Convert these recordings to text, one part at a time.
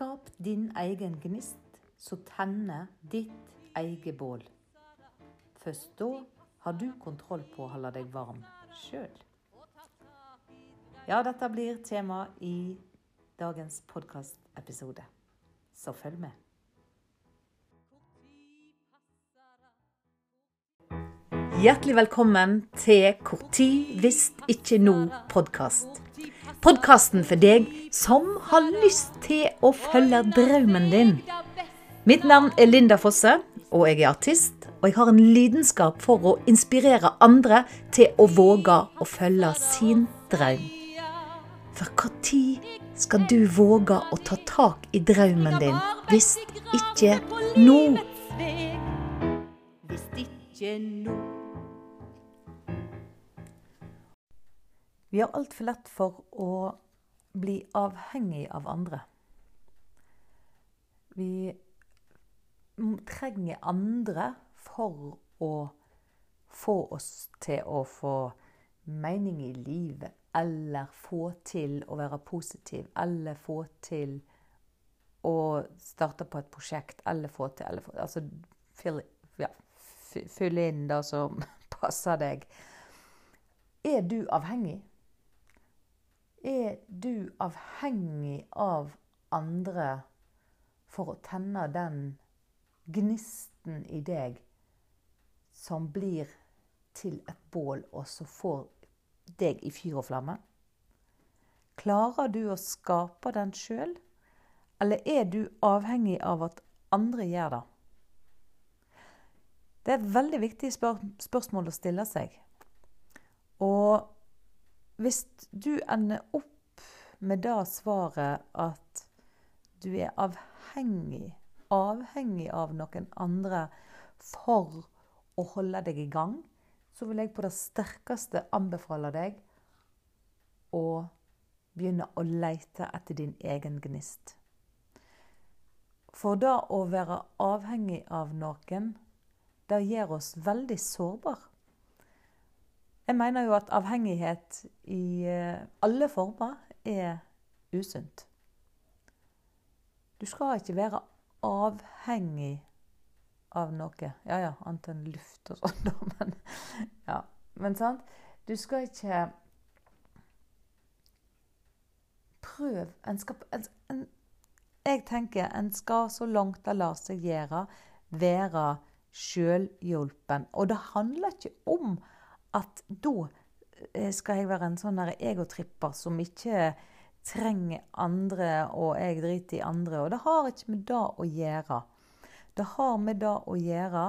Skap din egen gnist, så tenner ditt eget bål. Først da har du kontroll på å holde deg varm sjøl. Ja, dette blir tema i dagens podkastepisode, så følg med. Hjertelig velkommen til Hvor tid hvis ikke nå-podkast. Podkasten for deg som har lyst til å følge drømmen din. Mitt navn er Linda Fosse, og jeg er artist. Og jeg har en lidenskap for å inspirere andre til å våge å følge sin drøm. For når skal du våge å ta tak i drømmen din, hvis ikke nå? Hvis ikke nå. Vi har altfor lett for å bli avhengig av andre. Vi trenger andre for å få oss til å få mening i livet, eller få til å være positiv, eller få til å starte på et prosjekt, eller få til eller få, Altså fyll, ja, fyll inn det som passer deg. Er du avhengig? Er du avhengig av andre for å tenne den gnisten i deg som blir til et bål, og så får deg i fyr og flamme? Klarer du å skape den sjøl, eller er du avhengig av at andre gjør det? Det er et veldig viktig spør spørsmål å stille seg. Og hvis du ender opp med det svaret at du er avhengig, avhengig av noen andre for å holde deg i gang, så vil jeg på det sterkeste anbefale deg å begynne å lete etter din egen gnist. For det å være avhengig av noen, det gjør oss veldig sårbare. Jeg mener jo at avhengighet i eh, alle former er usunt. Du skal ikke være avhengig av noe. Ja ja, annet enn luft og sånn, men ja. Men sant? Du skal ikke Prøv en skal, en, en, Jeg tenker en skal så langt det lar seg gjøre, være sjølhjulpen. Og det handler ikke om at da eh, skal jeg være en sånn egotripper som ikke trenger andre, og jeg driter i andre. Og det har ikke med det å gjøre. Det har med det å gjøre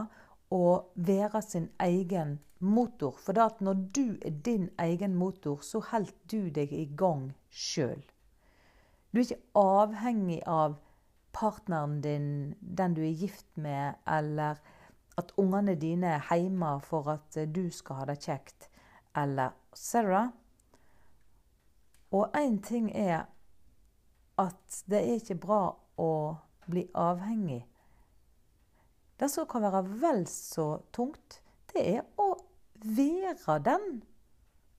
å være sin egen motor. For det at når du er din egen motor, så holder du deg i gang sjøl. Du er ikke avhengig av partneren din, den du er gift med, eller at ungene dine er hjemme for at eh, du skal ha det kjekt, eller Sarah. Og én ting er at det er ikke bra å bli avhengig. Det som kan være vel så tungt, det er å være den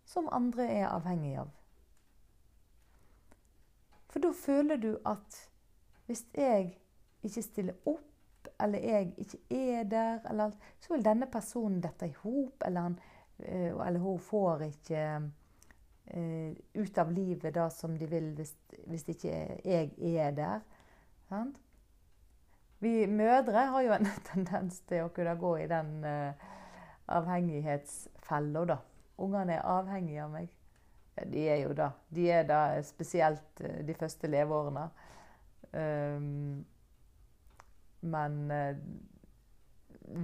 som andre er avhengig av. For da føler du at hvis jeg ikke stiller opp eller jeg ikke er der, eller, så vil denne personen dette i hop, eller, eh, eller, hun får ikke uh, ut av livet det som de vil hvis, hvis ikke jeg er der. Sant? Vi mødre har jo en tendens til å kunne gå i den uh, avhengighetsfella, da. Ungene er avhengige av meg. Ja, de er jo det. De er det spesielt de første leveårene. Um, men eh,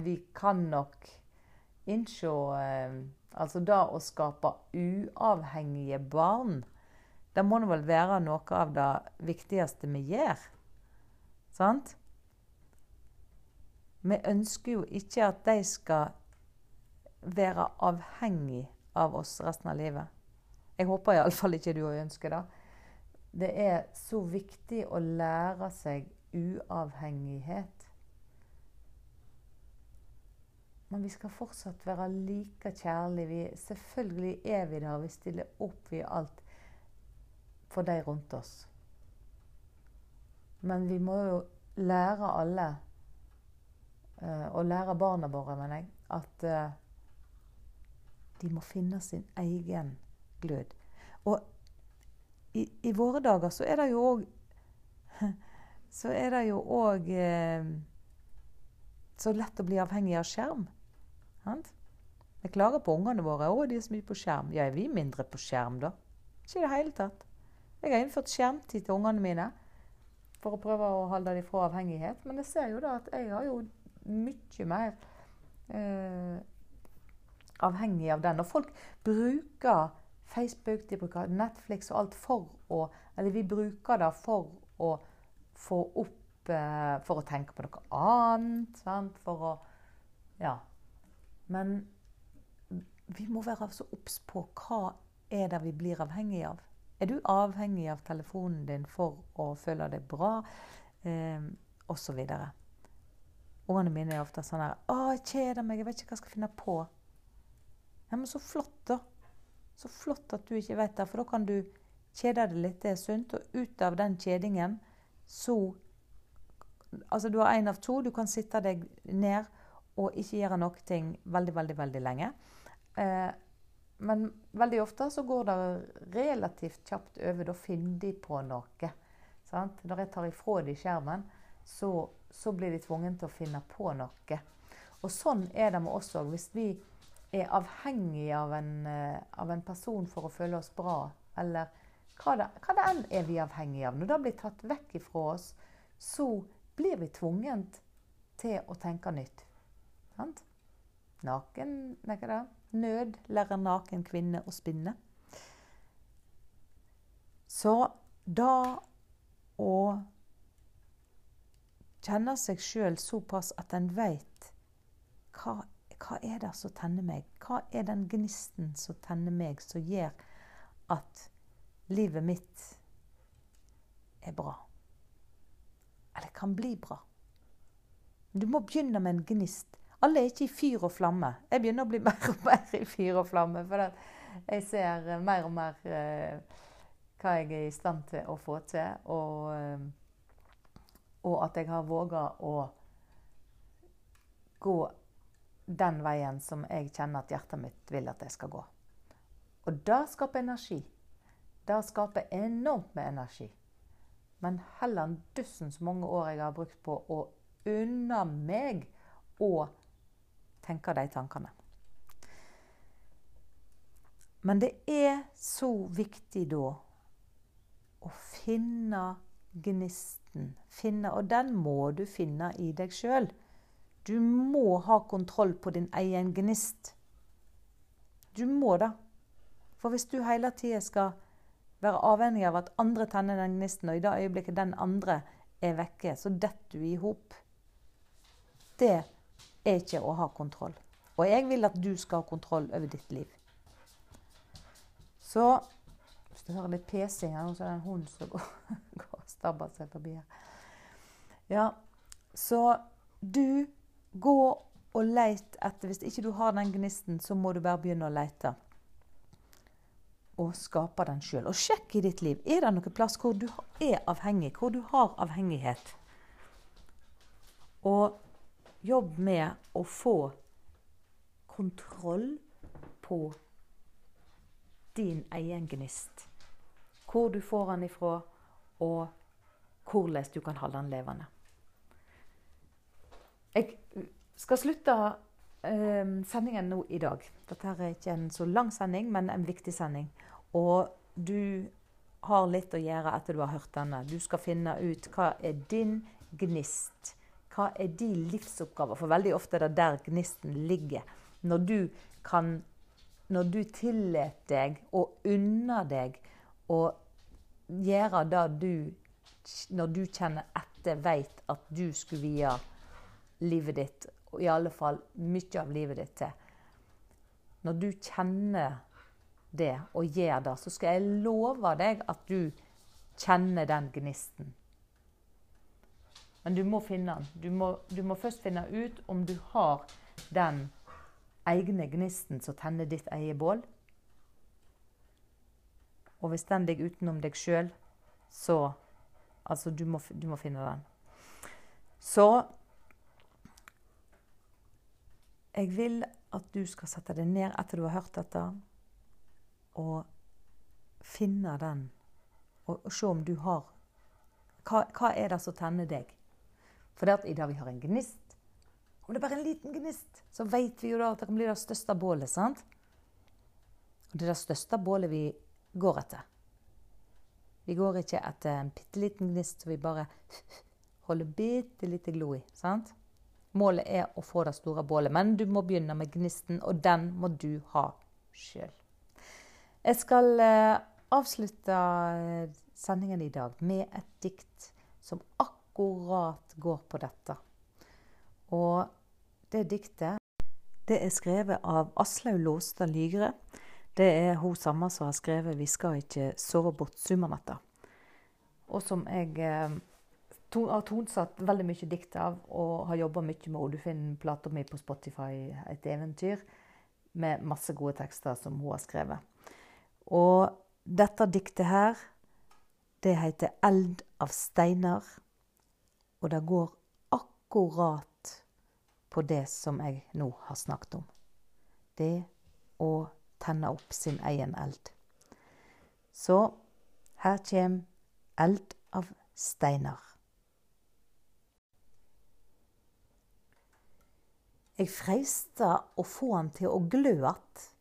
vi kan nok innse eh, Altså det å skape uavhengige barn, det må vel være noe av det viktigste vi gjør. Sant? Vi ønsker jo ikke at de skal være avhengig av oss resten av livet. Jeg håper iallfall ikke du ønsker det. Det er så viktig å lære seg uavhengighet. Men vi skal fortsatt være like kjærlige. Selvfølgelig er vi der. Vi stiller opp i alt for de rundt oss. Men vi må jo lære alle, eh, og lære barna våre, mener jeg, at eh, de må finne sin egen glød. Og i, i våre dager så er det jo òg Så er det jo òg eh, så lett å bli avhengig av skjerm. Sant? Vi klager på ungene våre. 'Å, de er så mye på skjerm.' Ja, er vi mindre på skjerm, da? Ikke i det hele tatt. Jeg har innført skjermtid til ungene mine for å prøve å holde dem fra avhengighet. Men jeg ser jo da at jeg har jo mye mer eh, avhengig av den. Og folk bruker Facebook, de bruker Netflix og alt for å Eller vi bruker det for å få opp eh, For å tenke på noe annet. Sant? For å Ja. Men vi må være så obs på hva er det vi blir avhengig av. Er du avhengig av telefonen din for å føle deg bra? Eh, videre. Ungene mine er ofte sånn her 'Å, jeg kjeder meg. Jeg vet ikke hva jeg skal finne på.' Ja, men så flott, da. Så flott at du ikke vet det, for da kan du kjede deg litt. Det er sunt. Og ut av den kjedingen så Altså, du har én av to. Du kan sitte deg ned og ikke gjøre noe ting veldig, veldig, veldig lenge. Eh, men veldig ofte så går det relativt kjapt over. Da finner de på noe. Sant? Når jeg tar ifra de skjermen, så, så blir de tvunget til å finne på noe. Og sånn er det med oss òg. Hvis vi er avhengig av en, eh, av en, person for å føle oss bra, eller hva det, hva det enn er vi avhengig av. Når det blir tatt vekk ifra oss, så blir vi tvunget til å tenke nytt. Sant? Naken Nei, hva det? Nød lærer naken kvinne å spinne. Så da å kjenne seg sjøl såpass at en veit hva, hva er det som tenner meg? Hva er den gnisten som tenner meg, som gjør at livet mitt er bra? Eller kan bli bra. Du må begynne med en gnist. Alle er ikke i fyr og flamme. Jeg begynner å bli mer og mer i fyr og flamme. For jeg ser mer og mer eh, hva jeg er i stand til å få til. Og, eh, og at jeg har våga å gå den veien som jeg kjenner at hjertet mitt vil at jeg skal gå. Og det skaper energi. Det skaper enormt med energi. Men heller enn dussens mange år jeg har brukt på å unne meg å tenke de tankene. Men det er så viktig da å finne gnisten. Finne, og den må du finne i deg sjøl. Du må ha kontroll på din egen gnist. Du må det. For hvis du hele tida skal være avhengig av at andre tenner den gnisten, og i det øyeblikket den andre er vekke, så detter du i hop. Det er ikke å ha kontroll. Og jeg vil at du skal ha kontroll over ditt liv. Så Hvis du hører litt pesing her, så er det en hund som går, går og stabber seg forbi her. Ja, så du gå og leit etter Hvis ikke du har den gnisten, så må du bare begynne å leite. Og skape den sjøl. Og sjekk i ditt liv. Er det noen plass hvor du er avhengig, hvor du har avhengighet? Og jobb med å få kontroll på din egen gnist. Hvor du får den ifra, og hvordan du kan holde den levende. Jeg skal slutte uh, sendingen nå i dag. Dette er ikke en så lang sending, men en viktig sending. Og du har litt å gjøre etter du har hørt denne. Du skal finne ut hva er din gnist. Hva er din livsoppgave? For veldig ofte er det der gnisten ligger. Når du kan Når du tillater deg og unner deg å gjøre det du Når du kjenner etter, veit at du skulle vie livet ditt, og i alle fall mye av livet ditt, til. Når du kjenner det og gjør det, så skal jeg love deg at du kjenner den gnisten. Men du må finne den. Du må, du må først finne ut om du har den egne gnisten som tenner ditt eget bål. Og hvis den ligger utenom deg sjøl, så Altså, du må, du må finne den. Så jeg vil at du skal sette deg ned etter du har hørt dette, og finne den. Og, se om du har hva, hva, er det som tenner deg? For det at i dag vi har en gnist Om det er bare en liten gnist, så vet vi jo da at det kan bli det største bålet. sant? Og det er det største bålet vi går etter. Vi går ikke etter en bitte liten gnist så vi bare holder bitte lite glo i. sant? Målet er å få det store bålet, men du må begynne med gnisten, og den må du ha sjøl. Jeg skal eh, avslutte eh, sendingen i dag med et dikt som akkurat går på dette. Og det diktet det er skrevet av Aslaug Låstad Lygre. Det er hun samme som har skrevet 'Vi skal ikke sove bort summernetta'. Og som jeg eh, har tonsatt veldig mye dikt av og har jobba mye med. Du finner plata mi på Spotify, 'Et eventyr', med masse gode tekster som hun har skrevet. Og dette diktet her, det heter 'Eld av steinar'. Og det går akkurat på det som jeg nå har snakket om. Det å tenne opp sin egen eld. Så her kommer 'Eld av steinar'. Jeg freista å få han til å glø att,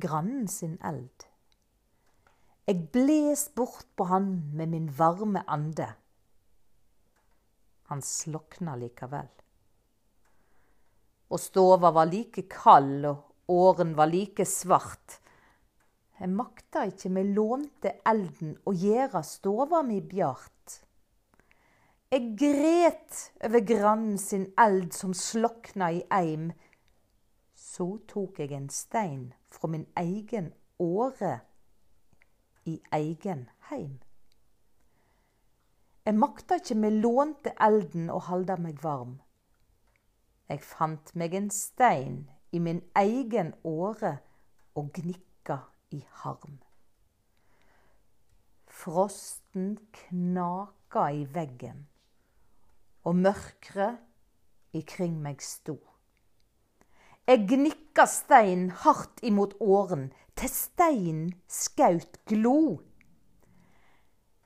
grannen sin eld. Jeg bles bort på han med min varme ande. Han slokna likevel. Og stova var like kald, og åren var like svart. Jeg makta ikke med lånte elden å gjera stova mi bjart. Jeg gret over grannen sin eld som slokna i eim. Så tok jeg en stein fra min egen åre i egen heim. Jeg makta ikke med lånte elden å halde meg varm. Jeg fant meg en stein i min egen åre og gnikka i harm. Frosten knaka i veggen og mørket ikring meg sto. Jeg gnikka stein hardt imot åren, til stein skaut glo.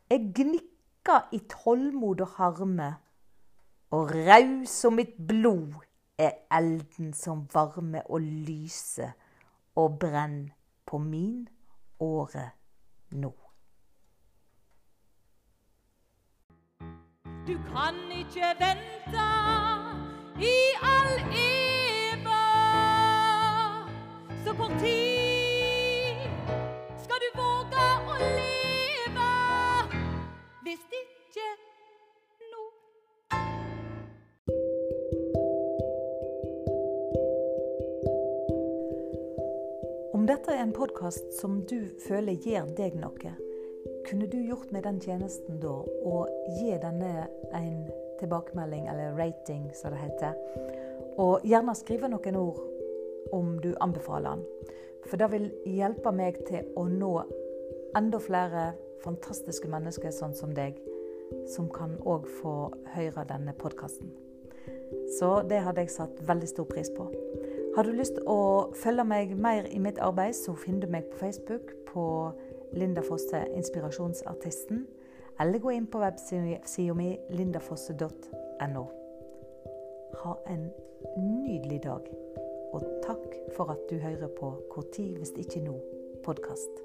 Jeg gnikka i tålmod og harme, og raus som mitt blod er elden som varme og lyse og brenn på min åre nå. Du kan ikke vente i all eva. Så kort tid skal du våge å leve. Hvis ikke nå. Om dette er en podkast som du føler gir deg noe, kunne du gjort meg den tjenesten da å gi denne en tilbakemelding, eller rating, som det heter. Og gjerne skrive noen ord om du anbefaler den. For det vil hjelpe meg til å nå enda flere fantastiske mennesker sånn som deg, som kan òg få høre denne podkasten. Så det hadde jeg satt veldig stor pris på. Har du lyst til å følge meg mer i mitt arbeid, så finner du meg på Facebook på Linda Fosse, inspirasjonsartisten. Eller gå inn på websida mi lindafosse.no. Ha en nydelig dag, og takk for at du hører på Hvor tid hvis ikke nå podkast.